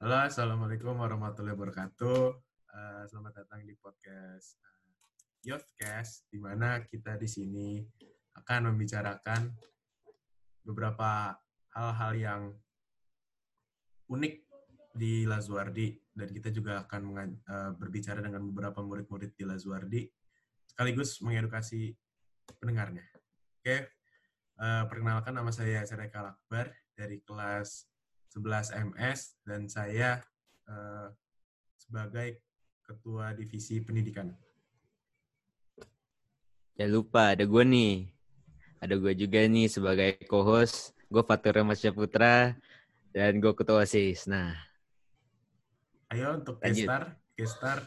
Halo, Assalamualaikum warahmatullahi wabarakatuh. Uh, selamat datang di podcast uh, Youthcast, di mana kita di sini akan membicarakan beberapa hal-hal yang unik di Lazuardi dan kita juga akan uh, berbicara dengan beberapa murid-murid di Lazuardi sekaligus mengedukasi pendengarnya. Oke, perkenalkan nama saya Sereka Akbar dari kelas 11 MS dan saya uh, sebagai ketua divisi pendidikan. Ya lupa, ada gue nih. Ada gue juga nih sebagai co-host. Gue Fatur Ramasya Putra dan gue ketua OSIS. Nah. Ayo untuk gestar, gestar.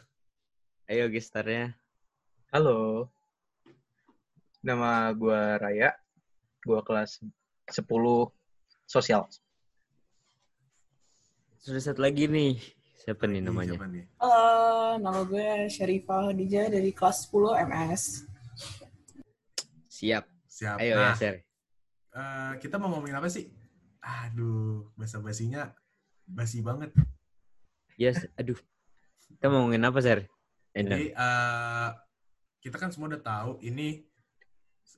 Ayo gestarnya. Halo. Nama gue Raya. Gue kelas 10 sosial. Sudah satu lagi nih. Siapa nih namanya? Siapa nih? Uh, nama gue Syarifah Hadijah dari kelas 10 MS. Siap. Siap. Ayo nah, ya, Ser. Uh, kita mau ngomongin apa sih? Aduh, basa-basinya basi banget. Yes, aduh. Kita mau ngomongin apa, Ser? Jadi, uh, kita kan semua udah tahu ini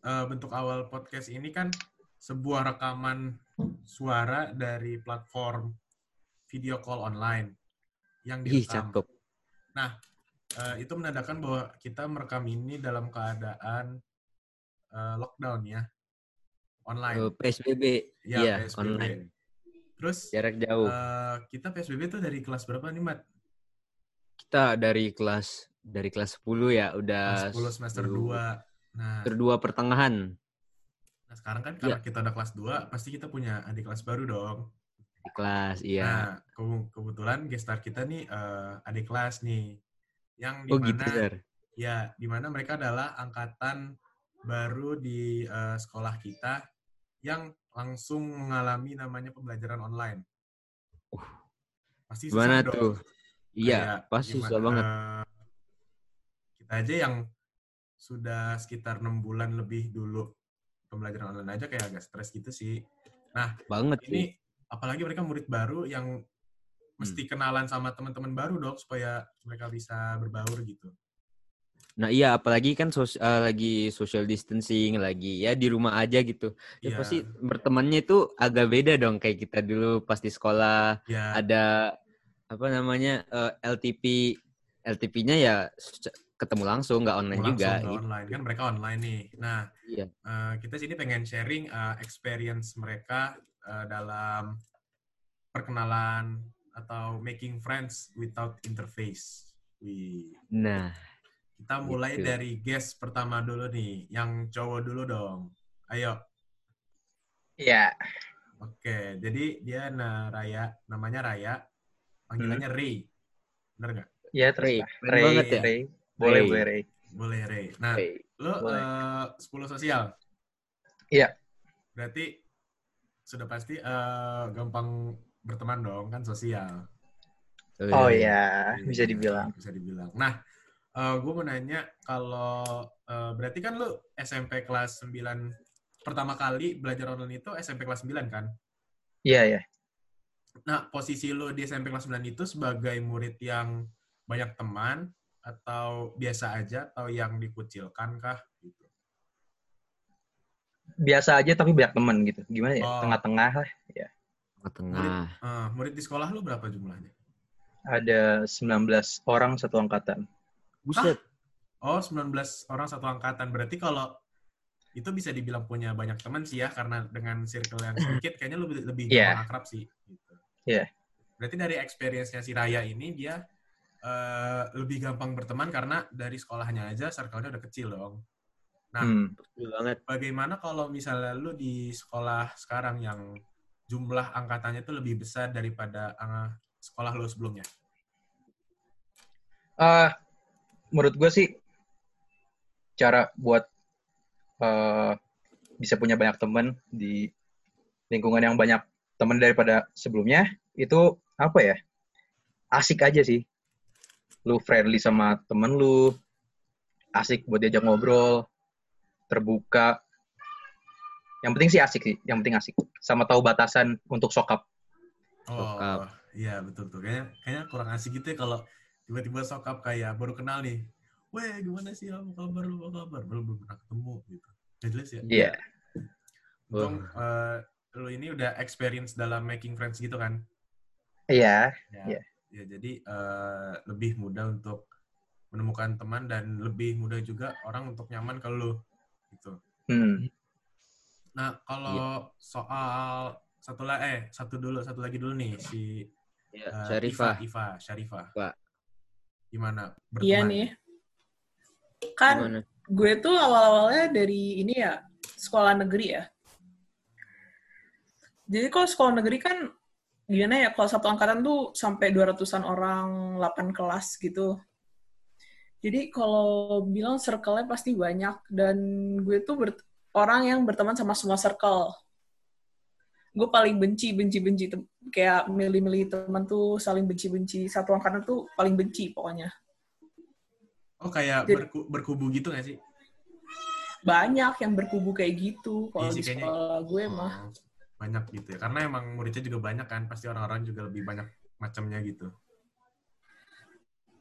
uh, bentuk awal podcast ini kan sebuah rekaman suara dari platform video call online yang direkam. Ih, Nah, uh, itu menandakan bahwa kita merekam ini dalam keadaan uh, lockdown ya, online. Oh, PSBB. Ya, ya PSBB. online. Terus jarak jauh. Uh, kita PSBB tuh dari kelas berapa nih, Mat? Kita dari kelas dari kelas 10 ya, udah kelas 10 semester 2. Nah, semester 2 pertengahan. Nah, sekarang kan karena ya. kita udah kelas 2, pasti kita punya adik kelas baru dong. Adik kelas, iya. Nah, ke kebetulan gestar kita nih uh, adik kelas nih. Yang di oh, gitu, Sir. ya, di mana mereka adalah angkatan baru di uh, sekolah kita yang langsung mengalami namanya pembelajaran online. Uh, pasti susah Gimana dong. tuh? Iya, Kayak pasti susah banget. Uh, kita aja yang sudah sekitar enam bulan lebih dulu pembelajaran online aja kayak agak stres gitu sih. Nah, banget ini sih. Apalagi mereka murid baru yang mesti hmm. kenalan sama teman-teman baru dong supaya mereka bisa berbaur gitu. Nah iya, apalagi kan sos uh, lagi social distancing, lagi ya di rumah aja gitu. Ya yeah. pasti bertemannya itu agak beda dong kayak kita dulu pas di sekolah yeah. ada apa namanya uh, eh, LTP, LTP-nya ya ketemu langsung nggak online langsung, juga. Gitu. online kan mereka online nih. Nah iya. uh, kita sini pengen sharing uh, experience mereka uh, dalam perkenalan atau making friends without interface. Wih. Nah kita mulai gitu. dari guest pertama dulu nih, yang cowok dulu dong. Ayo. Iya. Oke, jadi dia nah, Raya, namanya Raya, panggilannya hmm. Ray. Bener nggak? Iya, Ray. Ray. banget ya. Ray. Boleh, Ray. boleh Ray. Boleh Ray. Nah, Ray. lo uh, 10 sosial? Iya. Berarti sudah pasti uh, gampang berteman dong, kan sosial. Oh iya, bisa dibilang. Bisa dibilang. Nah, uh, eh, gue mau nanya kalau uh, berarti kan lu SMP kelas 9 pertama kali belajar online itu SMP kelas 9 kan? Iya, yeah, iya. Yeah. Nah, posisi lu di SMP kelas 9 itu sebagai murid yang banyak teman atau biasa aja atau yang dikucilkan kah? Biasa aja tapi banyak teman gitu. Gimana ya? Oh. Tengah-tengah lah, ya. Tengah-tengah. Murid, uh, murid di sekolah lu berapa jumlahnya? Ada 19 orang satu angkatan. Buset. Oh, 19 orang satu angkatan. Berarti kalau itu bisa dibilang punya banyak teman sih ya karena dengan circle yang sedikit kayaknya lebih lebih yeah. akrab sih gitu. Iya. Yeah. Berarti dari experience-nya si Raya ini dia uh, lebih gampang berteman karena dari sekolahnya aja circle-nya udah kecil dong. Nah, hmm, banget. Bagaimana kalau misalnya lu di sekolah sekarang yang jumlah angkatannya itu lebih besar daripada uh, sekolah lu sebelumnya? Uh, menurut gue sih cara buat uh, bisa punya banyak teman di lingkungan yang banyak teman daripada sebelumnya itu apa ya asik aja sih lu friendly sama temen lu asik buat diajak ngobrol terbuka yang penting sih asik sih yang penting asik sama tahu batasan untuk sokap oh Iya betul tuh. Kayaknya, kayaknya kurang asik gitu ya kalau tiba-tiba sokap kayak baru kenal nih. Weh gimana sih apa kabar lu apa kabar? Belum belum pernah ketemu gitu. Gak jelas ya? Iya. Untung uh, lu ini udah experience dalam making friends gitu kan? Iya. Ya, Iya. ya jadi uh, lebih mudah untuk menemukan teman dan lebih mudah juga orang untuk nyaman kalau lu gitu. Hmm. Nah, kalau soal satu lagi eh satu dulu satu lagi dulu nih si Ya, uh, Syarifah. Iva, Iva, Syarifah. Pak. Gimana berteman? Iya nih. Kan Gimana? gue tuh awal-awalnya dari ini ya, sekolah negeri ya. Jadi kalau sekolah negeri kan gimana ya, kalau satu angkatan tuh sampai 200-an orang, 8 kelas gitu. Jadi kalau bilang circle-nya pasti banyak, dan gue tuh ber- orang yang berteman sama semua circle. Gue paling benci, benci, benci. Kayak milih-milih teman tuh saling benci-benci. Satu angkatan tuh paling benci pokoknya. Oh kayak Jadi- berku- berkubu gitu gak sih? banyak yang berkubu kayak gitu kalau Iya di sekolah gue mah Oh, banyak gitu ya. Karena emang muridnya juga banyak kan, pasti orang-orang juga lebih banyak macamnya gitu.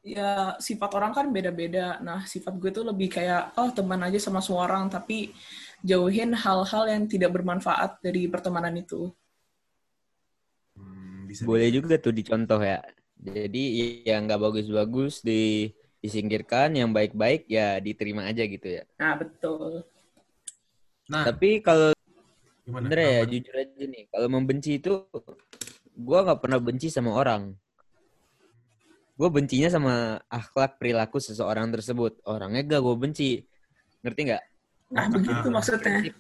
Ya sifat orang kan beda-beda nah sifat gue tuh lebih kayak oh teman aja sama semua orang tapi jauhin hal-hal yang tidak bermanfaat dari pertemanan itu Hmm, bisa Boleh juga tuh dicontoh ya. Jadi yang nggak bagus-bagus di disingkirkan, yang baik-baik ya diterima aja gitu ya. nah betul Nah, Tapi kalau gimana? bener ya, jujur aja nih, kalau membenci itu gua nggak pernah benci sama orang. Gue bencinya sama akhlak perilaku seseorang tersebut. Orangnya gak gue benci. Ngerti nggak? nah begitu Ah, maksudnya Prinsip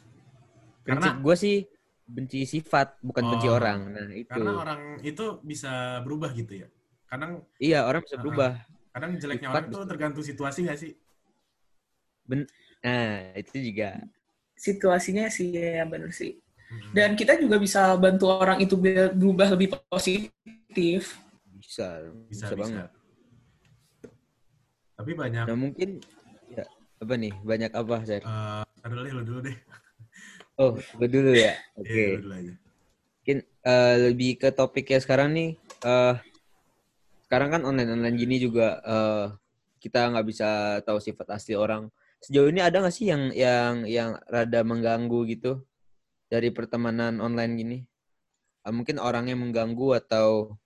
Karena- gue sih benci sifat, bukan benci Oh, orang. Nah itu. Karena orang itu bisa berubah gitu ya. Kadang Iya orang bisa Ah, berubah. kadang jeleknya Sifat orang tuh bisa. tergantung situasi gak sih? Nah itu juga. situasinya sih ya bener sih Hmm. dan kita juga bisa bantu orang itu biar berubah lebih positif Bisa, bisa, bisa, bisa. banget. Tapi banyak Nah mungkin ya apa nih banyak apa saya? eh deh, lu dulu deh. Oh gue dulu ya. Oke. Iya, dulu aja. Mungkin eh, lebih ke topik ya sekarang nih. eh sekarang kan online online gini juga eh kita nggak bisa tahu sifat asli orang. Sejauh ini ada nggak sih yang yang yang rada mengganggu gitu dari pertemanan online gini? Mungkin orangnya mengganggu atau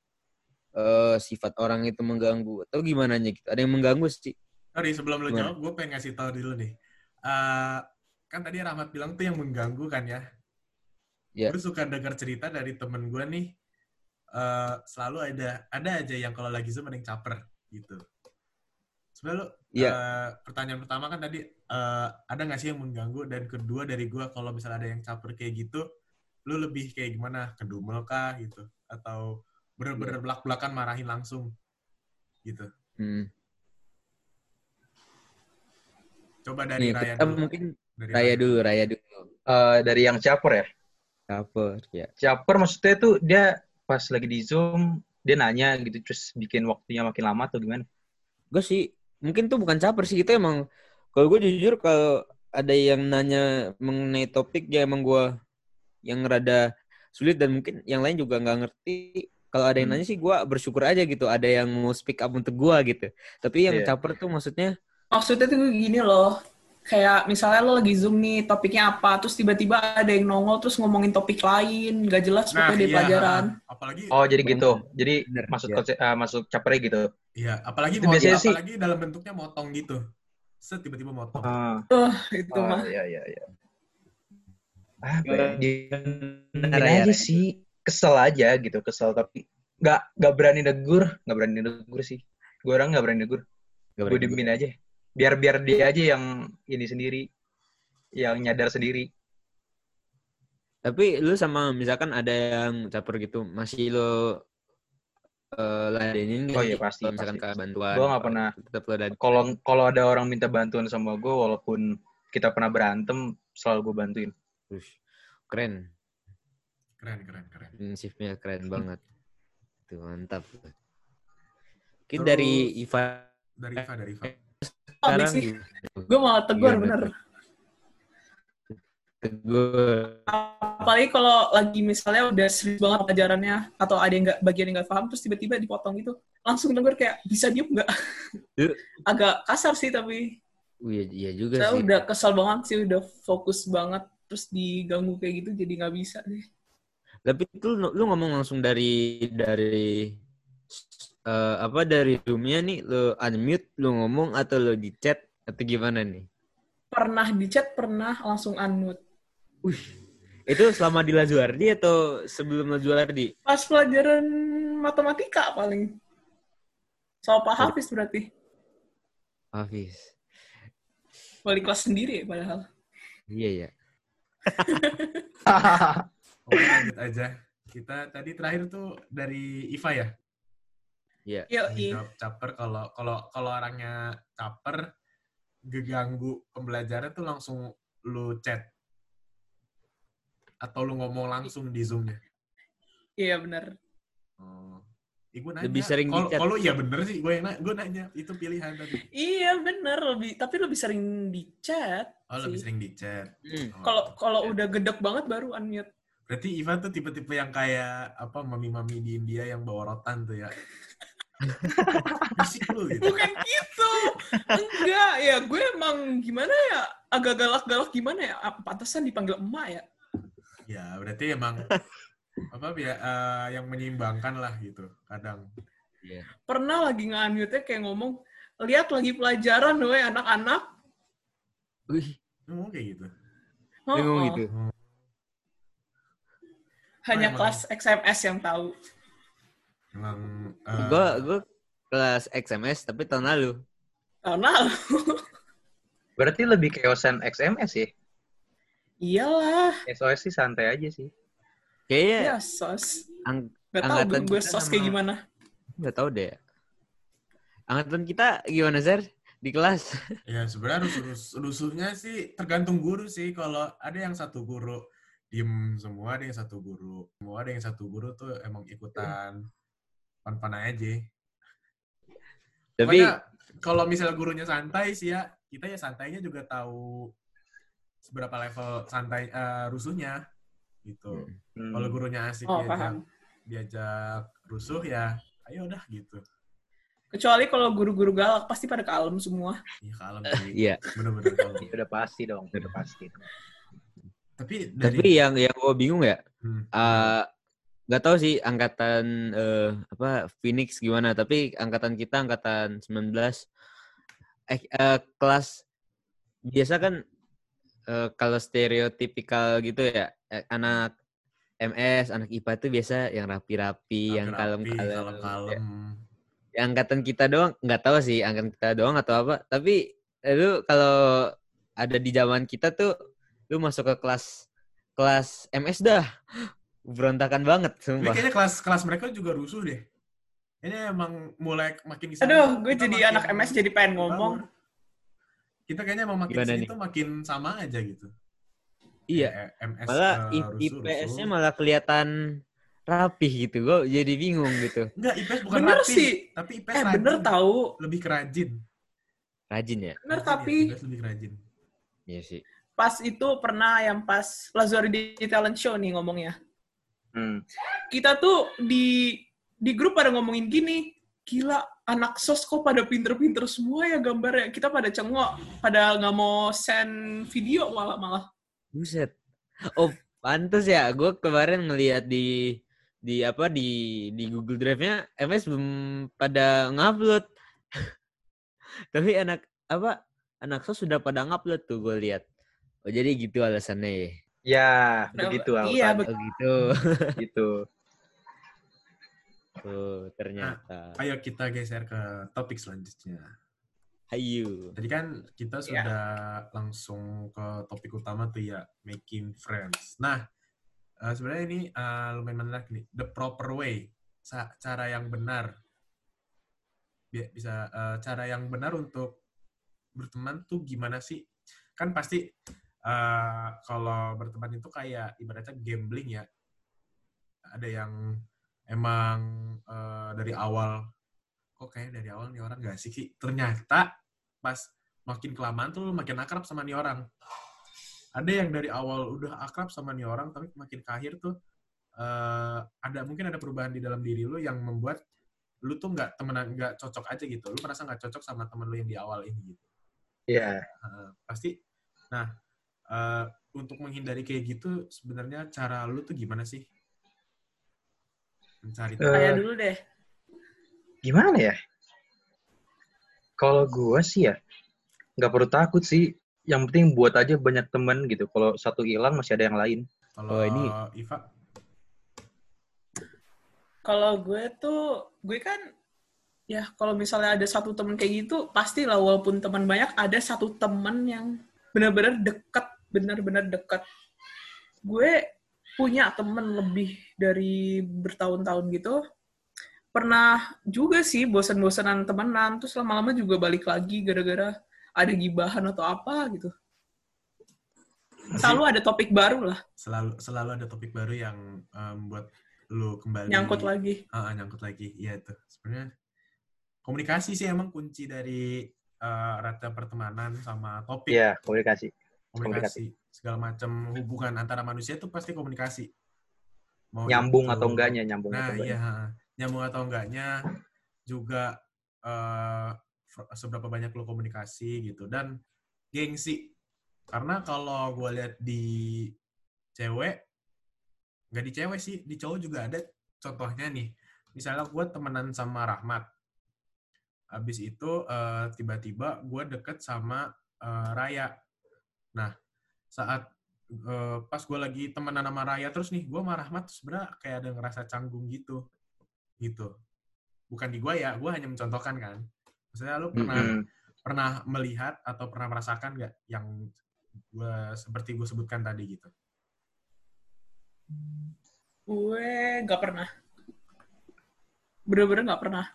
eh sifat orang itu mengganggu atau gimana gitu? Ada yang mengganggu sih? Sorry, sebelum lu Gimana? jawab, gue pengen ngasih tahu dulu nih. Eh, kan tadi Rahmat bilang tuh yang mengganggu kan ya. Ya. Gue suka dengar cerita dari temen gue nih, eh, selalu ada ada aja yang kalau lagi Zoom ada yang caper gitu. Sebenarnya lu, Iya. eh, pertanyaan pertama kan tadi, eh, ada nggak sih yang mengganggu? Dan kedua dari gue, kalau misalnya ada yang caper kayak gitu, lu lebih kayak gimana? Kedumel kah gitu? Atau bener-bener belak-belakan marahin langsung gitu? Hmm. Coba dari Nih, Raya kita dulu. mungkin Dari raya dulu, raya dulu. Eh, dari yang caper ya. Caper, ya. Caper maksudnya tuh dia pas lagi di Zoom dia nanya gitu terus bikin waktunya makin lama atau gimana? gue sih mungkin tuh bukan caper sih kita emang kalau gue jujur kalau ada yang nanya mengenai topik ya emang gue yang rada sulit dan mungkin yang lain juga nggak ngerti kalau ada yang Hmm. nanya sih gue bersyukur aja gitu ada yang mau speak up untuk gue gitu tapi yang Iya. caper tuh maksudnya maksudnya tuh gini loh kayak misalnya lo lagi zoom nih topiknya apa terus tiba-tiba ada yang nongol terus ngomongin topik lain gak jelas Nah, pokoknya di iya, pelajaran apalagi Oh jadi Bener. gitu. Jadi Bener, masuk iya. eh, masuk capernya gitu. iya, apalagi Itu biasanya sih- apalagi dalam bentuknya motong gitu. Set tiba-tiba motong. Ah, itu oh, mah iya iya iya. Apa ya? Diemin Raya, aja Raya. sih. Kesel aja gitu, kesel tapi nggak nggak berani negur, nggak berani negur sih. Gue orang nggak berani negur. Gue diemin aja. Biar biar dia aja yang ini sendiri, yang nyadar sendiri. tapi lu sama misalkan ada yang caper gitu masih lo uh, ladenin Oh iya, pasti, misalkan pasti. bantuan Gua nggak pernah. tetap lo. Kalau kalau ada orang minta bantuan sama gue, walaupun kita pernah berantem, selalu gue bantuin. Ush, keren Keren, keren, keren. prinsipnya keren banget. Tuh mantap. Mungkin Terus- dari Iva Dari Iva, dari Iva. sekarang sih. gimana? gue malah tegur Gimana bener. tegur. Apalagi kalau lagi misalnya udah serius banget pelajarannya atau ada yang nggak bagian yang nggak paham terus tiba-tiba dipotong gitu langsung denger kayak bisa diem nggak? Agak kasar sih tapi oh, iya, iya juga saya sih. udah kesal banget sih udah fokus banget terus diganggu kayak gitu jadi nggak bisa deh tapi itu lu, lu ngomong langsung dari dari uh, apa dari roomnya nih lu unmute lu ngomong atau lu di chat atau gimana nih pernah di chat pernah langsung unmute Wih, itu selama di Lazuardi atau sebelum Lazuardi? Pas pelajaran matematika paling. Sama Pak Hafiz berarti. Hafiz. Wali kelas sendiri padahal. Iya, ya. oh, lanjut aja. Kita tadi terakhir tuh dari Iva ya? Iya. Iya. Caper kalau kalau kalau orangnya caper geganggu pembelajaran tuh langsung lu chat atau lu ngomong langsung di zoomnya iya benar oh. Eh, nanya, lebih sering kalo, kalau iya bener sih gue nanya, gue nanya itu pilihan tadi iya bener lebih tapi lebih sering di chat oh sih. lebih sering di chat hmm. kalau oh, kalau udah gedek banget baru unmute berarti Ivan tuh tipe-tipe yang kayak apa mami-mami di India yang bawa rotan tuh ya Musik lu gitu. Bukan gitu. Enggak, ya gue emang gimana ya, agak galak-galak gimana ya, pantesan dipanggil emak ya. Ya, berarti emang apa ya uh, yang menyeimbangkan lah gitu kadang. Yeah. Pernah lagi nge kayak ngomong, lihat lagi pelajaran loh anak-anak. Wih, ngomong kayak gitu. Oh, ngomong gitu. Hanya oh, kelas XMS yang tahu. Emang uh... gue gue kelas XMS tapi tahun lalu. Tahun lalu. Berarti lebih keosan XMS ya? Iyalah. SOS sih santai aja sih. Kayaknya. Ya, sos. Ang Gak tau gue, gue sos kayak gimana. Gak tau deh. Angkatan kita gimana, Zer? Di kelas? Ya, sebenarnya rusuh, rusuhnya sih tergantung guru sih. Kalau ada yang satu guru diem semua, ada yang satu guru. Semua ada yang satu guru tuh emang ikutan pan-pan aja. Tapi kalau misalnya gurunya santai sih ya, kita ya santainya juga tahu seberapa level santai uh, rusuhnya gitu. Hmm. Kalau gurunya asik oh, diajak, diajak rusuh ya, ayo udah gitu. Kecuali kalau guru-guru galak pasti pada kalem semua. Iya kalem sih. Iya. Bener-bener kalem. udah pasti dong, udah pasti. Tapi dari... tapi yang yang gue bingung ya, hmm. uh, nggak tahu sih angkatan uh, apa Phoenix gimana, tapi angkatan kita angkatan 19 eh uh, kelas biasa kan uh, kalau stereotipikal gitu ya eh, anak MS anak IPA itu biasa yang rapi-rapi yang kalem-kalem ya. yang angkatan kita doang nggak tahu sih angkatan kita doang atau apa tapi lu kalau ada di zaman kita tuh lu masuk ke kelas kelas MS dah berontakan banget sumpah. kayaknya kelas kelas mereka juga rusuh deh. Ini emang mulai makin Aduh, gue jadi anak MS jadi pengen ngomong kita kayaknya mau makin Gimana sini tuh makin sama aja gitu. Iya. MS malah uh, IPS-nya malah kelihatan rapih gitu. Gue jadi bingung gitu. Enggak, IPS bukan bener rapih, sih. tapi IPS eh, rajin. bener tahu. Lebih kerajin. Rajin ya? Bener tapi. Ya, IPS lebih kerajin. Iya sih. Pas itu pernah yang pas Lazari di talent show nih ngomongnya. Hmm. Kita tuh di di grup pada ngomongin gini, gila anak sos kok pada pinter-pinter semua ya gambarnya. Kita pada cengok, pada nggak mau send video malah-malah. Buset. Oh, pantas ya. Gue kemarin ngeliat di di apa di di Google Drive-nya MS belum pada ngupload. Tapi anak apa anak sos sudah pada ngupload tuh gue lihat. Oh jadi gitu alasannya ya. Ya, begitu alasannya. Iya, begitu. Oh, gitu. gitu. Oh, ternyata. Nah, ayo kita geser ke topik selanjutnya. Ayo. Tadi kan kita iya. sudah yeah. langsung ke topik utama tuh ya, making friends. Nah, uh, sebenarnya ini uh, lumayan menarik nih, the proper way, cara yang benar. Bisa uh, cara yang benar untuk berteman tuh gimana sih? Kan pasti uh, kalau berteman itu kayak ibaratnya gambling ya. Ada yang emang uh, dari awal kok kayak dari awal nih orang gak sih? Ternyata pas makin kelamaan tuh makin akrab sama nih orang. Ada yang dari awal udah akrab sama nih orang tapi makin ke akhir tuh uh, ada mungkin ada perubahan di dalam diri lu yang membuat lu tuh nggak temenan nggak cocok aja gitu. Lu merasa nggak cocok sama temen lu yang di awal ini gitu. Iya. Yeah. uh, pasti. Nah uh, untuk menghindari kayak gitu sebenarnya cara lu tuh gimana sih? Mencari uh, saya dulu deh. gimana ya? Kalau gue sih ya nggak perlu takut sih. Yang penting buat aja banyak temen gitu. Kalau satu hilang masih ada yang lain. Kalau oh, ini. Iva? Kalau gue tuh gue kan ya kalau misalnya ada satu temen kayak gitu pasti lah walaupun teman banyak ada satu temen yang benar-benar dekat benar-benar dekat. Gue punya temen lebih dari bertahun-tahun gitu. Pernah juga sih bosan-bosanan temenan terus lama-lama juga balik lagi gara-gara ada gibahan atau apa gitu. Selalu ada topik baru lah. Selalu selalu ada topik baru yang membuat um, lu kembali nyangkut lagi. Uh, nyangkut lagi. Iya itu. Sebenarnya komunikasi sih emang kunci dari uh, rata pertemanan sama topik. Iya komunikasi komunikasi, komunikasi. segala macam hubungan antara manusia itu pasti komunikasi. Mau nyambung itu, atau enggaknya nyambung nah atau enggaknya. iya nyambung atau enggaknya juga uh, seberapa banyak lo komunikasi gitu. Dan gengsi. Karena kalau gue lihat di cewek nggak di cewek sih di cowok juga ada contohnya nih. Misalnya gue temenan sama Rahmat. Habis itu uh, tiba-tiba gue deket sama uh, Raya nah saat uh, pas gue lagi temenan sama Raya terus nih gue sama Rahmat sebenarnya kayak ada ngerasa canggung gitu gitu bukan di gue ya gue hanya mencontohkan kan maksudnya lu pernah mm -hmm. pernah melihat atau pernah merasakan nggak yang gue seperti gue sebutkan tadi gitu Gue gak pernah. Bener-bener gak pernah.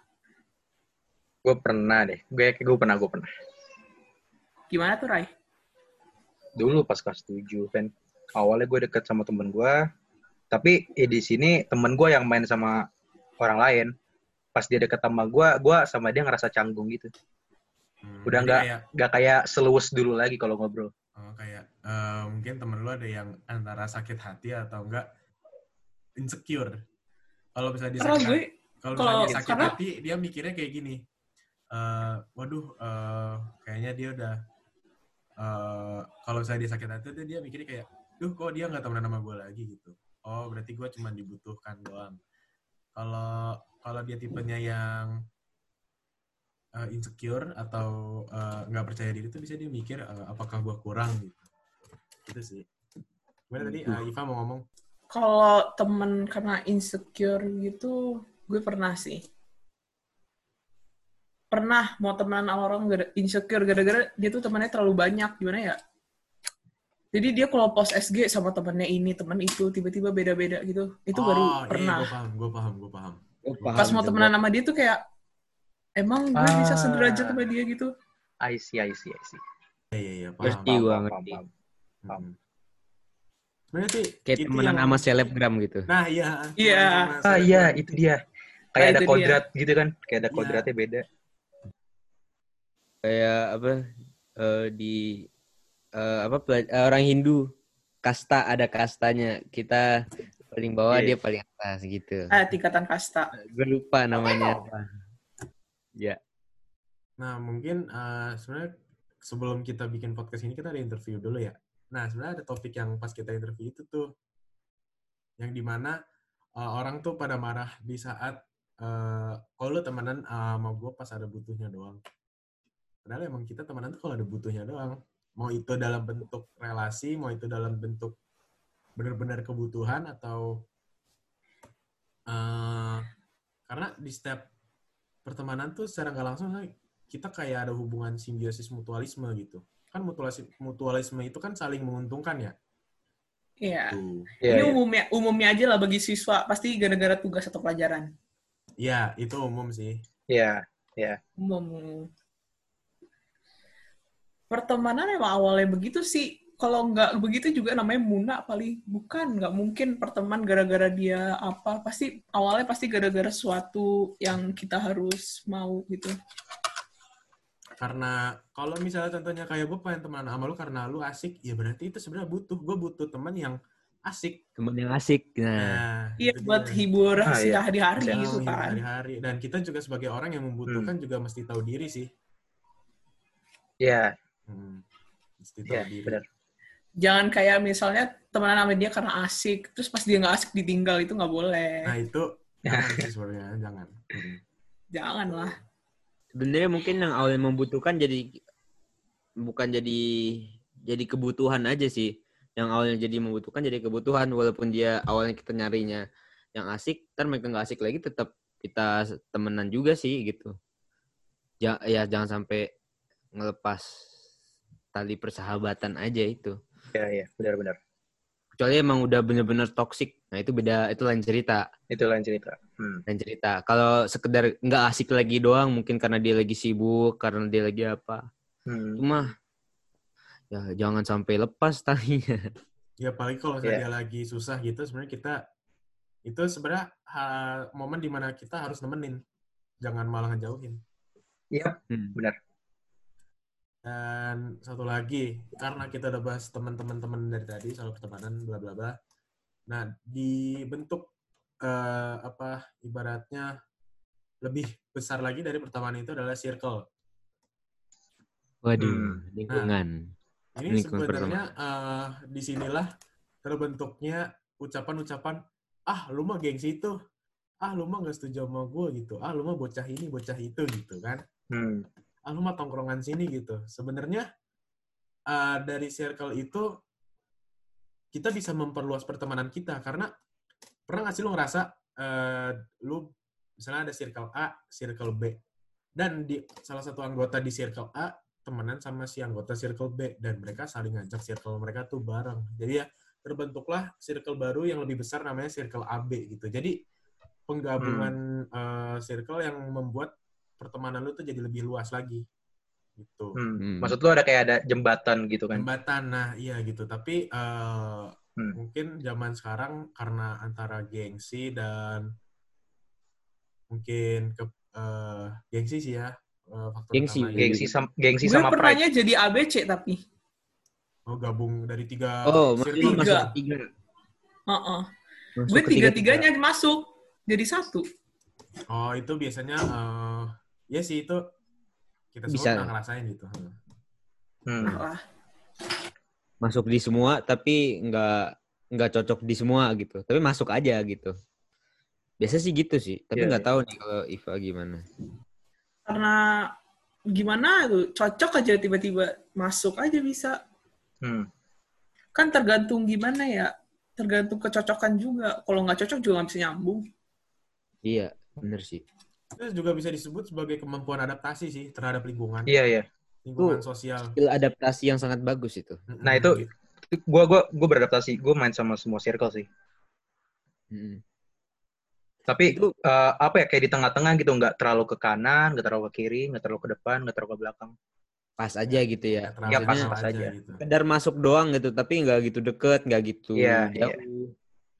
Gue pernah deh. Gue gue pernah, gue pernah. Gimana tuh, Rai? Dulu pas kelas 7 kan. Awalnya gue deket sama temen gue. Tapi eh, di sini temen gue yang main sama orang lain. Pas dia deket sama gue, gue sama dia ngerasa canggung gitu. Hmm, Udah nggak kayak... nggak kayak seluas dulu lagi kalau ngobrol. Oh, kayak uh, mungkin temen lu ada yang antara sakit hati atau enggak insecure. Kalau misalnya dia sakit hati, kalau misalnya dia sakit karena... hati, dia mikirnya kayak gini. Uh, waduh, uh, kayaknya dia udah uh, kalau misalnya dia sakit hati, dia mikirnya kayak, duh kok dia nggak temenan sama gue lagi? Gitu. Oh berarti gue cuma dibutuhkan doang. Kalau kalau dia tipenya yang uh, insecure atau eh, nggak uh, percaya diri itu bisa dia mikir uh, apakah gue kurang gitu. Itu sih. Gimana tadi? Uh, Iva mau ngomong? Kalau temen karena insecure gitu gue pernah sih pernah mau temenan sama orang insecure gara-gara dia tuh temannya terlalu banyak gimana ya jadi dia kalau post SG sama temennya ini temen itu tiba-tiba beda-beda gitu itu oh, baru iya, pernah gue paham gue paham gue paham pas mau temenan sama dia tuh kayak emang gue ah. bisa sederajat sama dia gitu I see I see I see iya iya iya paham ngerti gue ngerti paham, paham. Sih kayak temenan yang... sama selebgram gitu. Nah, iya. Iya. Ah, iya, itu dia. Kayak nah, ada kodrat dia. gitu kan. Kayak ada iya. kodratnya beda. Kayak apa uh, di uh, apa orang Hindu kasta ada kastanya. Kita paling bawah yeah. dia paling atas gitu. Ah, tingkatan kasta. Gue lupa namanya apa. Ya. Nah, mungkin uh, sebenarnya sebelum kita bikin podcast ini kita ada interview dulu ya. Nah, sebenarnya ada topik yang pas kita interview itu tuh yang di mana uh, orang tuh pada marah di saat uh, kalau lu temenan uh, sama gue pas ada butuhnya doang. Padahal emang kita temenan tuh kalau ada butuhnya doang. Mau itu dalam bentuk relasi, mau itu dalam bentuk benar-benar kebutuhan atau uh, karena di setiap pertemanan tuh secara nggak langsung kita kayak ada hubungan simbiosis mutualisme gitu. Kan mutualisme, mutualisme itu kan saling menguntungkan ya. Iya. Yeah, Ini yeah. umumnya umumnya aja lah bagi siswa pasti gara-gara tugas atau pelajaran. Iya, itu umum sih. Iya, iya. Umum. Pertemanan emang awalnya begitu sih kalau nggak begitu juga namanya muna paling bukan nggak mungkin perteman gara-gara dia apa pasti awalnya pasti gara-gara suatu yang kita harus mau gitu karena kalau misalnya contohnya kayak gue pengen teman sama lu karena lu asik, ya berarti itu sebenarnya butuh. Gue butuh teman yang asik. Teman yang asik. Nah, nah iya buat dia. hibur ah, iya. hari-hari iya. gitu kan. Hari-hari. Dan kita juga sebagai orang yang membutuhkan hmm. juga mesti tahu diri sih. Iya. Hmm. Mesti tahu yeah, diri. Benar. Jangan kayak misalnya temenan sama dia karena asik, terus pas dia nggak asik ditinggal itu nggak boleh. Nah itu jangan sebenarnya jangan. Hmm. Jangan lah sebenarnya mungkin yang awalnya membutuhkan jadi bukan jadi jadi kebutuhan aja sih yang awalnya jadi membutuhkan jadi kebutuhan walaupun dia awalnya kita nyarinya yang asik ntar mereka nggak asik lagi tetap kita temenan juga sih gitu ya, ya jangan sampai ngelepas tali persahabatan aja itu. Ya ya benar-benar kecuali emang udah bener-bener toxic. Nah itu beda itu lain cerita. Itu lain cerita. Hmm. lain cerita. Kalau sekedar nggak asik lagi doang mungkin karena dia lagi sibuk karena dia lagi apa. Hmm. cuma ya jangan sampai lepas talinya. Ya paling kalau yeah. dia lagi susah gitu sebenarnya kita itu sebenarnya momen di mana kita harus nemenin. Jangan malah ngejauhin. Iya hmm. benar dan satu lagi, karena kita udah bahas teman-teman teman dari tadi soal pertemanan bla bla bla. Nah, dibentuk uh, apa ibaratnya lebih besar lagi dari pertemanan itu adalah circle. Waduh, hmm. lingkungan. Nah, ini lingkungan sebenarnya uh, di sinilah terbentuknya ucapan-ucapan ah lu mah gengsi itu ah lu mah gak setuju sama gue gitu ah lu mah bocah ini bocah itu gitu kan hmm ah lu mah tongkrongan sini gitu. Sebenarnya uh, dari circle itu kita bisa memperluas pertemanan kita karena pernah nggak sih lu ngerasa uh, lu misalnya ada circle A, circle B dan di salah satu anggota di circle A temenan sama si anggota circle B dan mereka saling ngajak circle mereka tuh bareng. Jadi ya terbentuklah circle baru yang lebih besar namanya circle AB gitu. Jadi penggabungan hmm. uh, circle yang membuat pertemanan lu tuh jadi lebih luas lagi gitu. Hmm. hmm. Maksud lu ada kayak ada jembatan gitu kan? Jembatan, nah iya gitu. Tapi uh, hmm. mungkin zaman sekarang karena antara gengsi dan mungkin ke uh, gengsi sih ya. Uh, faktor gengsi, gengsi, sam gengsi sama Gue pernahnya jadi ABC tapi. Oh gabung dari tiga. Oh, masuk tiga. tiga. Uh -uh. Gue tiga-tiganya masuk jadi satu. Oh itu biasanya uh, ya sih itu kita semua Bisa. pernah ngerasain gitu. Hmm. Masuk di semua tapi nggak nggak cocok di semua gitu. Tapi masuk aja gitu. Biasa sih gitu sih. Tapi iya, nggak yeah, yeah. tahu nih kalau Iva gimana. Karena gimana tuh cocok aja tiba-tiba masuk aja bisa. Hmm. Kan tergantung gimana ya. Tergantung kecocokan juga. Kalau nggak cocok juga nggak bisa nyambung. Iya, bener sih. Itu juga bisa disebut sebagai kemampuan adaptasi sih terhadap lingkungan. Iya, iya. Lingkungan itu sosial. Skill adaptasi yang sangat bagus itu. Nah, itu gue gua gua beradaptasi. Gue main sama semua circle sih. Hmm. Tapi itu uh, apa ya kayak di tengah-tengah gitu, nggak terlalu ke kanan, nggak terlalu ke kiri, nggak terlalu ke depan, nggak terlalu ke belakang. Pas aja gitu ya. Iya pas pas aja. aja. Gitu. Sekedar masuk doang gitu, tapi nggak gitu deket, nggak gitu yeah, jauh.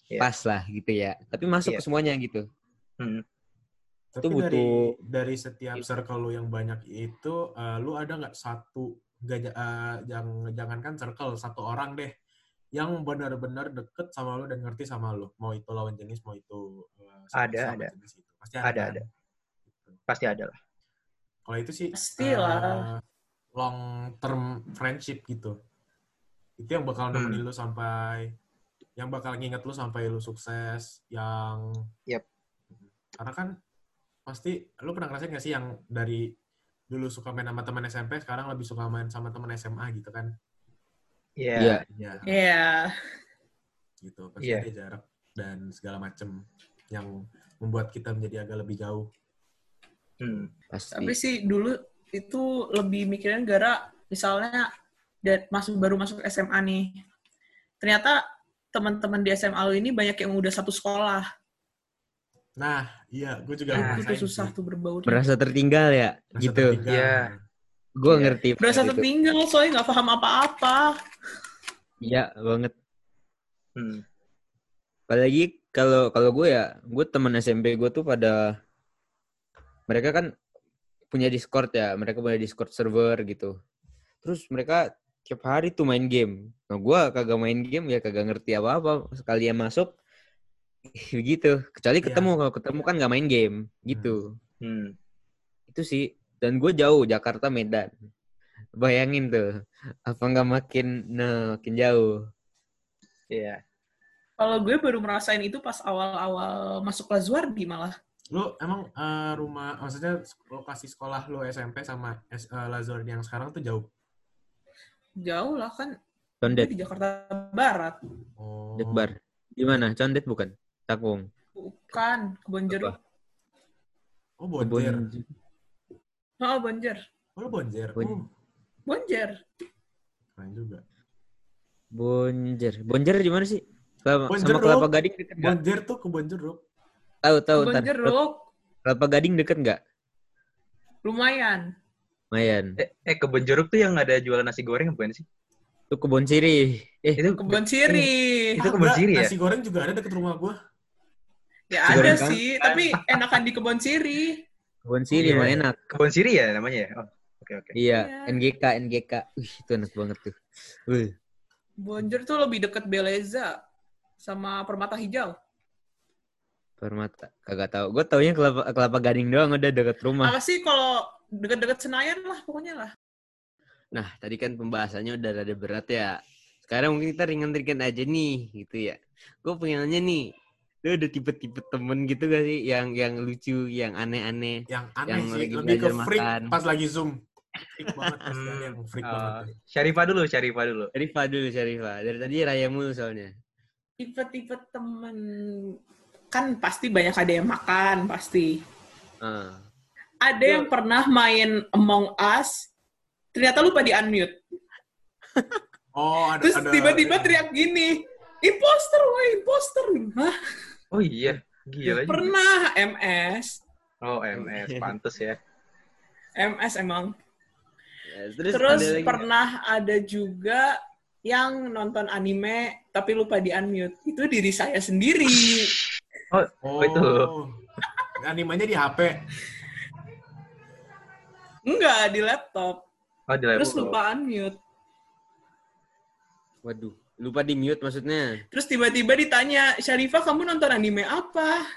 Yeah. Pas lah gitu ya. Tapi masuk yeah. ke semuanya gitu. Hmm. Tapi itu butuh dari, dari setiap circle lu yang banyak itu, uh, lu ada nggak satu gak, uh, eh, yang jangankan circle satu orang deh yang benar-benar deket sama lu dan ngerti sama lu, mau itu lawan jenis, mau itu uh, ada ada jenis itu. pasti ada, ada, kan? ada. Gitu. pasti ada lah. Kalau itu sih pasti lah. Uh, long term friendship gitu, itu yang bakal nemenin hmm. lu sampai, yang bakal nginget lu sampai lu sukses, yang, yep. karena kan pasti lu pernah ngerasain gak sih yang dari dulu suka main sama teman SMP sekarang lebih suka main sama teman SMA gitu kan iya yeah. iya yeah. gitu pasti yeah. ada jarak dan segala macem yang membuat kita menjadi agak lebih jauh hmm, pasti. tapi sih dulu itu lebih mikirin gara misalnya dan masuk baru masuk SMA nih ternyata teman-teman di SMA lu ini banyak yang udah satu sekolah Nah, iya, gue juga nah, itu susah tuh berbau. Merasa tertinggal ya, Merasa gitu. Iya. Gue ya. ngerti. Merasa tertinggal, soalnya nggak paham apa-apa. Iya, banget. Hmm. Apalagi kalau kalau gue ya, gue teman SMP gue tuh pada mereka kan punya Discord ya, mereka punya Discord server gitu. Terus mereka tiap hari tuh main game. Nah, gue kagak main game ya kagak ngerti apa-apa. Sekali yang masuk, gitu. Kecuali iya. ketemu, ya. kalau ketemu kan nggak main game, gitu. Hmm. Itu sih. Dan gue jauh, Jakarta, Medan. Bayangin tuh, apa nggak makin, nah, makin jauh. Iya. Yeah. Kalau gue baru merasain itu pas awal-awal masuk Lazuardi malah. Lu emang uh, rumah, maksudnya lokasi sekolah lu SMP sama uh, Lazuardi yang sekarang tuh jauh? Jauh lah kan. Condet. Di Jakarta Barat. Oh. Jakbar. Di mana? Condet bukan? Takung. Bukan, Kebon Jeruk. Oh, Bonjer. Oh, Bonjer. Oh, Bonjer. Bon oh. Bonjer. Keren juga. Bonjer. Bonjer di mana sih? Kelapa, sama Kelapa Gading deket nggak? Bonjer tuh Kebon Jeruk. Tahu tahu. Kebon Jeruk. Kelapa Gading deket nggak? Lumayan. Lumayan. Eh, eh kebun jeruk tuh yang ada jualan nasi goreng bukan sih? Itu kebun siri. Eh, itu kebun siri. Itu kebun siri ya? Nasi goreng juga ada deket rumah gua. Ya ada kan? sih, tapi enakan di kebun siri. Kebun siri oh, mah iya. enak. Kebun siri ya namanya ya? Oh, oke okay, oke. Okay. Iya, yeah. NGK NGK. Wih, itu enak banget tuh. Wih. Bonjer tuh lebih deket Beleza sama Permata Hijau. Permata, kagak tahu. Gue taunya kelapa kelapa gading doang udah deket rumah. Apa sih kalau deket-deket Senayan lah pokoknya lah. Nah, tadi kan pembahasannya udah rada berat ya. Sekarang mungkin kita ringan-ringan aja nih, gitu ya. Gue pengen nanya nih, lu ada tipe-tipe temen gitu gak sih yang yang lucu, yang aneh-aneh, yang aneh yang sih, lebih ke freak makan. pas lagi zoom. Freak banget yang freak uh, banget. Syarifah dulu, Syarifah dulu. Syarifah dulu, Syarifah. Dari tadi Raya mulu soalnya. Tipe-tipe temen kan pasti banyak ada yang makan pasti. Uh ada yang pernah main Among Us, ternyata lupa di unmute. Oh, ada. Terus tiba-tiba teriak gini, imposter, wah imposter. Hah? Oh iya, gila. Pernah MS. Oh MS, pantas ya. MS emang. Ya, terus terus ada pernah ada juga yang nonton anime tapi lupa di unmute. Itu diri saya sendiri. Oh, oh itu. Animenya di HP. Enggak, di laptop. Oh, di laptop. Terus lupa unmute. Waduh, lupa di mute maksudnya. Terus tiba-tiba ditanya, Syarifah kamu nonton anime apa?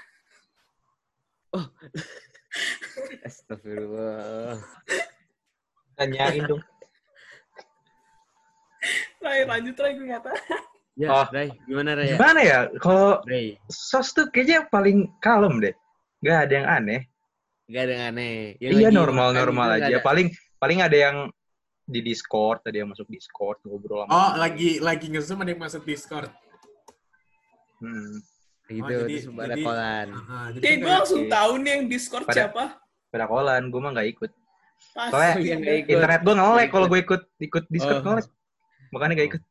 Oh. Astagfirullah. Tanyain dong. Ray, lanjut Ray, gue nggak Ya, oh. Ray, gimana Ray? Gimana ya? Kalau sos tuh kayaknya paling kalem deh. Gak ada yang aneh. Gak ada yang aneh. Yang iya normal normal aja. Ada. Paling paling ada yang di Discord, tadi yang masuk Discord ngobrol sama. Oh, lagi lagi ngezoom ada yang masuk Discord. Hmm. Gitu, oh, jadi, terus pada kolan. Uh, jadi gue langsung tahu nih yang Discord pada, siapa. Pada kolan, gue mah gak ikut. Soalnya oh, iya, ikut. internet gue ngelek kalau gue ikut ikut Discord oh. ngelek. Makanya gak ikut.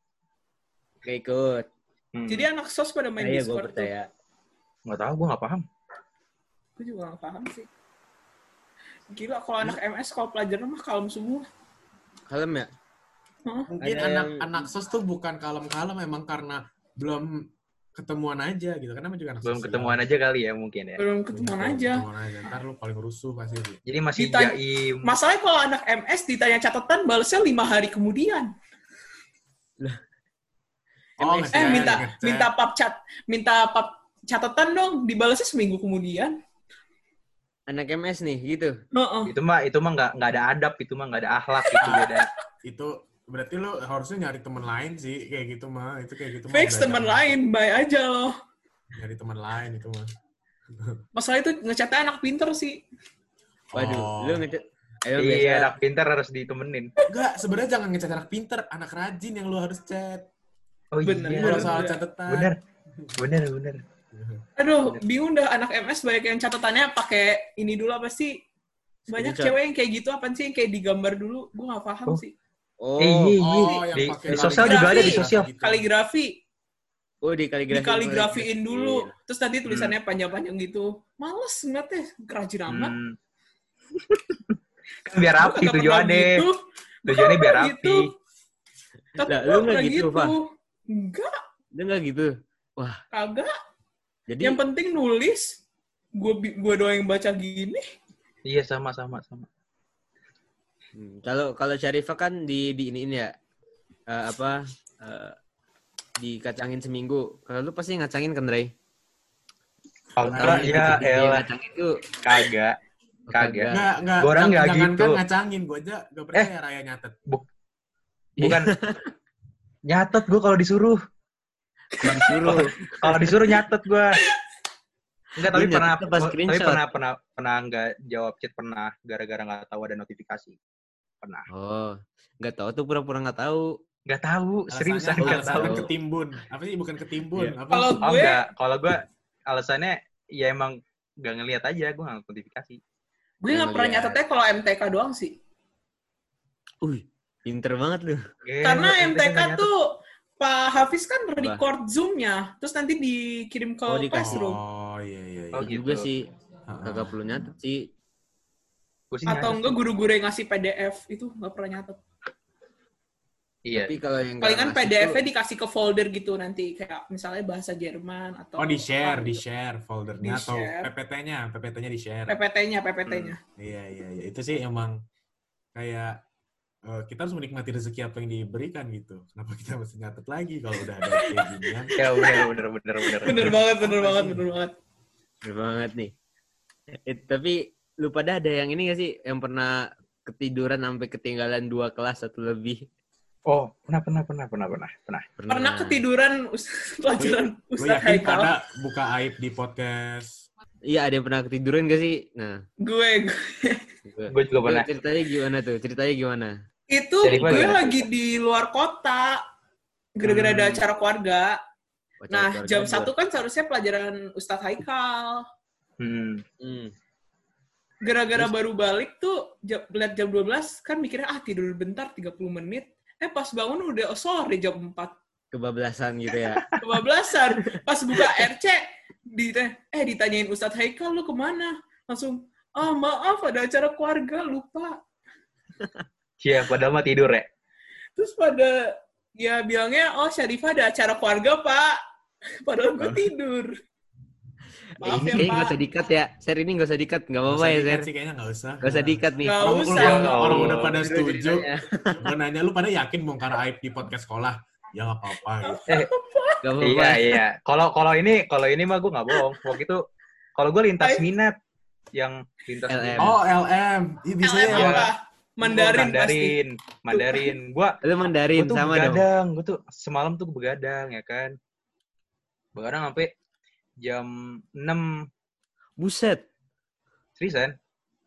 Gak ikut. Hmm. Jadi anak sos pada main nah, Discord gue percaya. Tuh. Gak tau, gue gak paham. Gue juga gak paham sih. Gila kalau anak MS kalau pelajaran mah kalem semua. Kalem ya? Mungkin anak-anak yang... sos tuh bukan kalem-kalem memang karena belum ketemuan aja gitu. Karena juga anak belum ketemuan aja kali ya mungkin ya? Belum ketemuan belum aja. ketemuan aja. Ntar lu paling rusuh pasti jadi masih ditanya, jaim. masalahnya kalau anak MS ditanya catatan balasnya lima hari kemudian. Oh, eh minta minta pap cat minta pap catatan dong dibalasnya seminggu kemudian anak MS nih gitu. Uh-uh. Itu mah itu mah nggak nggak ada adab, itu mah nggak ada akhlak itu beda. itu berarti lo harusnya nyari teman lain sih kayak gitu mah itu kayak gitu. Fix teman lain, bye aja loh. Nyari teman lain itu mah. Masalah itu ngechatnya anak pinter sih. Waduh, oh. lu ngechat Ayo, iya, anak pinter harus ditemenin. Enggak, sebenarnya jangan ngechat anak pinter, anak rajin yang lu harus chat. Oh iya. Kalau soal catatan. Bener, bener, bener. Aduh, bingung dah anak MS banyak yang catatannya pakai ini dulu apa sih? Banyak cewek yang kayak gitu apa sih yang kayak digambar dulu? Gue gak paham oh. sih. Oh, eh, iya, iya. Oh, di, di sosial juga ada di sosial. Kaligrafi. Oh, di kaligrafi. Di kaligrafiin dulu. Iya. Terus nanti tulisannya hmm. panjang-panjang gitu. Males ngeliatnya, kerajin amat. Hmm. kan biar rapi tujuannya. Gitu. Tujuannya biar rapi. Gitu. Tapi nah, lu nggak gitu, Pak? Enggak. Lu nggak gitu? Wah. Kagak. Jadi yang penting nulis, gue gue doang yang baca gini. Iya sama sama sama. Hmm, kalau kalau Syarifah kan di di ini, ini ya uh, apa uh, dikacangin seminggu. Kalau lu pasti ngacangin kan, Ray? Kalau ya elah. Ngacangin tuh kagak. Oh, kagak. Enggak, enggak. Gua orang enggak gitu. Kan ngacangin, gua aja enggak percaya eh, Raya nyatet. Bu bukan nyatet gua kalau disuruh. Disuruh. kalau disuruh nyatet gua. Enggak, tapi pernah, pas tapi pernah pernah pernah enggak jawab chat pernah gara-gara enggak tahu ada notifikasi. Pernah. Oh, enggak tahu tuh pura-pura enggak tahu. Enggak tahu, seriusan enggak tahu. ketimbun. Apa sih bukan ketimbun? Iya. Kalau gue oh, enggak, kalau gue alasannya ya emang enggak ngelihat aja, gue enggak notifikasi. Gue enggak pernah nyatetnya kalau MTK doang sih. Wih, pinter banget lu. Karena MTK tuh Pak Hafiz kan record Zoom-nya, terus nanti dikirim ke oh, classroom. Oh iya iya. iya. Oh gitu. juga sih. Kagak perlu nyatet sih. Atau enggak guru-guru yang ngasih PDF itu nggak pernah nyatet. Iya. Tapi kalau yang palingan PDF-nya itu... dikasih ke folder gitu nanti kayak misalnya bahasa Jerman atau Oh, di share, di share foldernya di atau PPT-nya, PPT-nya di share. PPT-nya, PPT-nya. Hmm. Iya, iya, iya. Itu sih emang kayak kita harus menikmati rezeki apa yang diberikan gitu. Kenapa kita mesti nyatet lagi kalau udah ada kayak ginian? ya benar benar benar benar. Benar banget, benar banget, benar banget. Benar banget nih. Eh, tapi lu pada ada yang ini gak sih yang pernah ketiduran sampai ketinggalan dua kelas atau lebih? Oh, pernah, pernah, pernah, pernah, pernah, pernah. Pernah ketiduran pelajaran Ustaz Haikal. Pada buka aib di podcast. Iya, ada yang pernah ketiduran gak sih? Nah. Gue, gue. gue juga pernah. Ceritanya gimana tuh? Ceritanya gimana? Itu Jadi gue ya? lagi di luar kota. Gara-gara hmm. ada acara keluarga. Acara nah, keluarga jam satu kan seharusnya pelajaran Ustadz Haikal. Hmm. hmm. Gara-gara baru balik tuh, jam, lihat jam 12, kan mikirnya, ah tidur bentar, 30 menit. Eh pas bangun udah oh, sore jam 4. Kebablasan gitu ya? Kebablasan. Pas buka RC, di, eh ditanyain Ustadz Haikal, lu ke mana? Langsung, ah oh, maaf ada acara keluarga, lupa. Iya, padahal mah tidur ya. Terus pada ya bilangnya, oh Syarifah ada acara keluarga, Pak. Padahal gue tidur. Maaf ini ya, kayaknya nggak usah dikat ya. Ser ini nggak usah dikat, nggak apa-apa ya Ser. Sih, kayaknya nggak usah. Nggak usah dikat nih. Gak orang, usah. Orang, orang, orang udah pada setuju. Gue nanya lu pada yakin bongkar aib di podcast sekolah? Ya nggak apa-apa. Gitu. Eh, gak apa-apa. Iya iya. Kalau kalau ini kalau ini mah gue nggak bohong. Waktu itu kalau gue lintas minat yang lintas LM. Minat. Oh LM. Iya bisa LM ya. Mandarin, Mandarin, pasti. Mandarin. Gua, lu Mandarin gua tuh sama begadang. dong. Gue tuh semalam tuh begadang ya kan. Begadang sampai jam 6 Buset. Seriusan?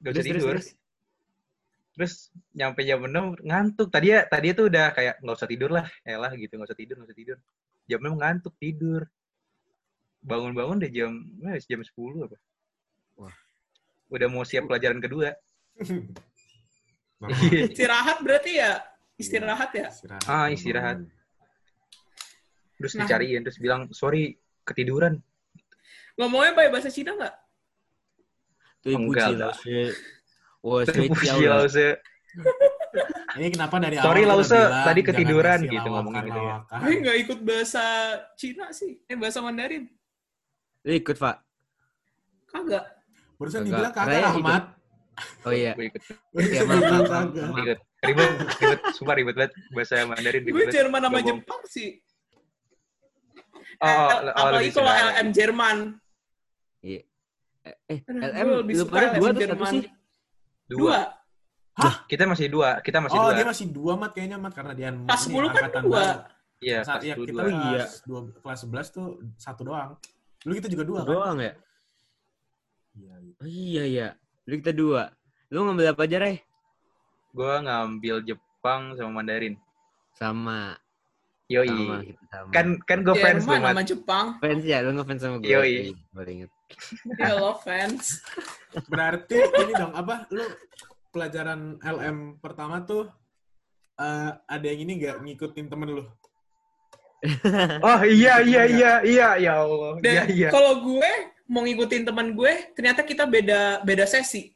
Gak bisa tidur. Terus, terus nyampe jam 6 ngantuk. Tadi ya tadi itu udah kayak nggak usah tidur lah. Elah gitu, nggak usah tidur, nggak usah tidur. Jam 6 ngantuk tidur. Bangun-bangun deh jam eh, jam 10 apa. Wah. Udah mau siap pelajaran kedua. istirahat berarti ya? Iya, istirahat ya? istirahat. ah istirahat. Iya. Terus nah. dicariin terus bilang sorry ketiduran. Ngomongnya pakai bahasa Cina nggak? Tuh oh, enggak lah ya, ini kenapa dari awal Sorry Lause tadi ketiduran gitu ngomongin gitu ya. Gue nggak ikut bahasa Cina sih, eh bahasa Mandarin. Lu ikut Pak? Kagak. Barusan dibilang kagak Rahmat. Oh iya. Gue ikut. Iya, Ikut. Ribet, ribet, sumpah ribet banget bahasa Mandarin. Gue Jerman sama Jepang sih. Oh, oh, oh apalagi kalau LM Jerman. Iya. Eh, LM lu pada dua atau satu sih? Dua. Hah? Kita masih dua. Kita masih oh, dua. Oh, dia masih dua, Mat, kayaknya, Mat. Karena dia kelas 10 kan dua. Iya, kelas ya, kita dua. Iya. Dua, kelas 11 tuh satu doang. Lu kita juga dua, kan? Doang ya? Iya, iya. Iya, iya. Lu kita dua. Lu ngambil apa aja, Rey? Gua ngambil Jepang sama Mandarin. Sama. Yoi. Sama, sama. Kan kan gue fans sama Jepang. Fans ya, lu ngefans sama gue. Yoi. Boleh inget. Ya lo fans. Berarti ini dong apa lu pelajaran LM pertama tuh uh, ada yang ini nggak ngikutin temen lu? oh iya iya iya iya ya Allah. Dan iya, iya. kalau gue mau ngikutin teman gue, ternyata kita beda beda sesi.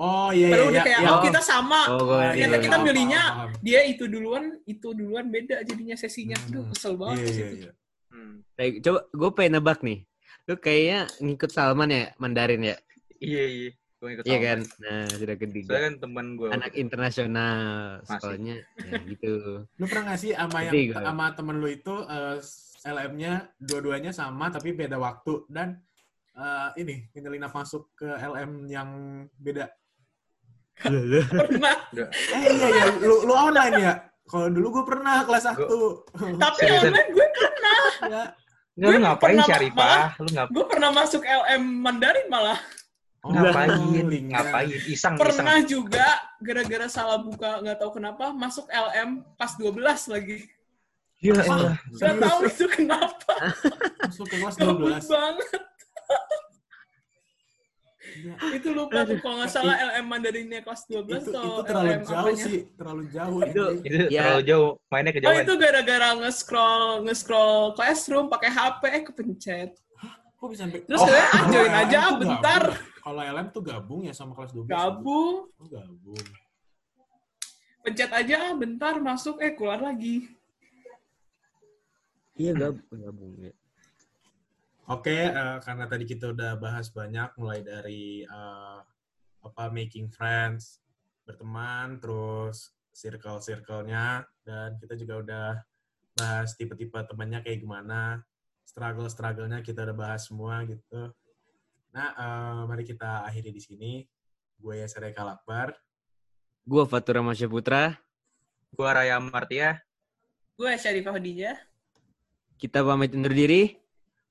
Oh iya Baru iya. udah kayak iya. oh, kita sama. Oh, ternyata iya, kita iya. milihnya dia itu duluan, itu duluan beda jadinya sesinya. Aduh, kesel banget iya, iya, iya. Hmm. Coba gue pengen nebak nih. Lu kayaknya ngikut Salman ya, Mandarin ya? Iya, iya. Gue Iya kan? Nah, sudah ketiga. Soalnya kan temen gue. Anak internasional Masih. sekolahnya ya gitu. Lu pernah nggak sih sama yang sama temen lu itu eh, LM-nya dua-duanya sama tapi beda waktu dan eh, ini Nyelinap masuk ke LM yang beda. Pernah. Eh iya ya, lu, lu online ya? Kalau dulu gue pernah kelas 1. Tapi online gue ya. Nggak, lu Gue ngapain pernah Syarifah? Lu ngap gue pernah masuk LM Mandarin malah. Oh, ngapain? Ngapain? Iseng, iseng. Pernah juga gara-gara salah buka nggak tahu kenapa masuk LM pas 12 lagi. Ya Ah, elah. Gak serius? tahu itu kenapa. Masuk ke kelas Gabut 12. banget. Ya, Itu lupa tuh kalau nggak salah LM Mandarinnya kelas 12 itu, atau itu terlalu LM jauh apanya. sih, terlalu jauh. Itu-. Itu Ya. terlalu jauh. Mainnya Oh kejauhan. itu gara-gara nge-scroll nge-scroll classroom pakai HP eh kepencet. Kok bisa sampai Terus Oh, saya ah, join aja bentar. Kalau LM tuh gabung ya sama kelas 12. Gabung, Oh, gabung. pencet aja ah, bentar masuk eh keluar lagi. Iya gabung, gabung ya. Oke, eh, karena tadi kita udah bahas banyak mulai dari eh, apa making friends, berteman, terus circle-circle-nya dan kita juga udah bahas tipe-tipe temannya kayak gimana, struggle-struggle-nya kita udah bahas semua gitu. Nah, eh, mari kita akhiri di sini. Gue Yasir Eka Akbar. Gua Fatura Masya Putra. Gua Raya Martia. Gue Syarifah Khadijah. Kita pamit undur diri.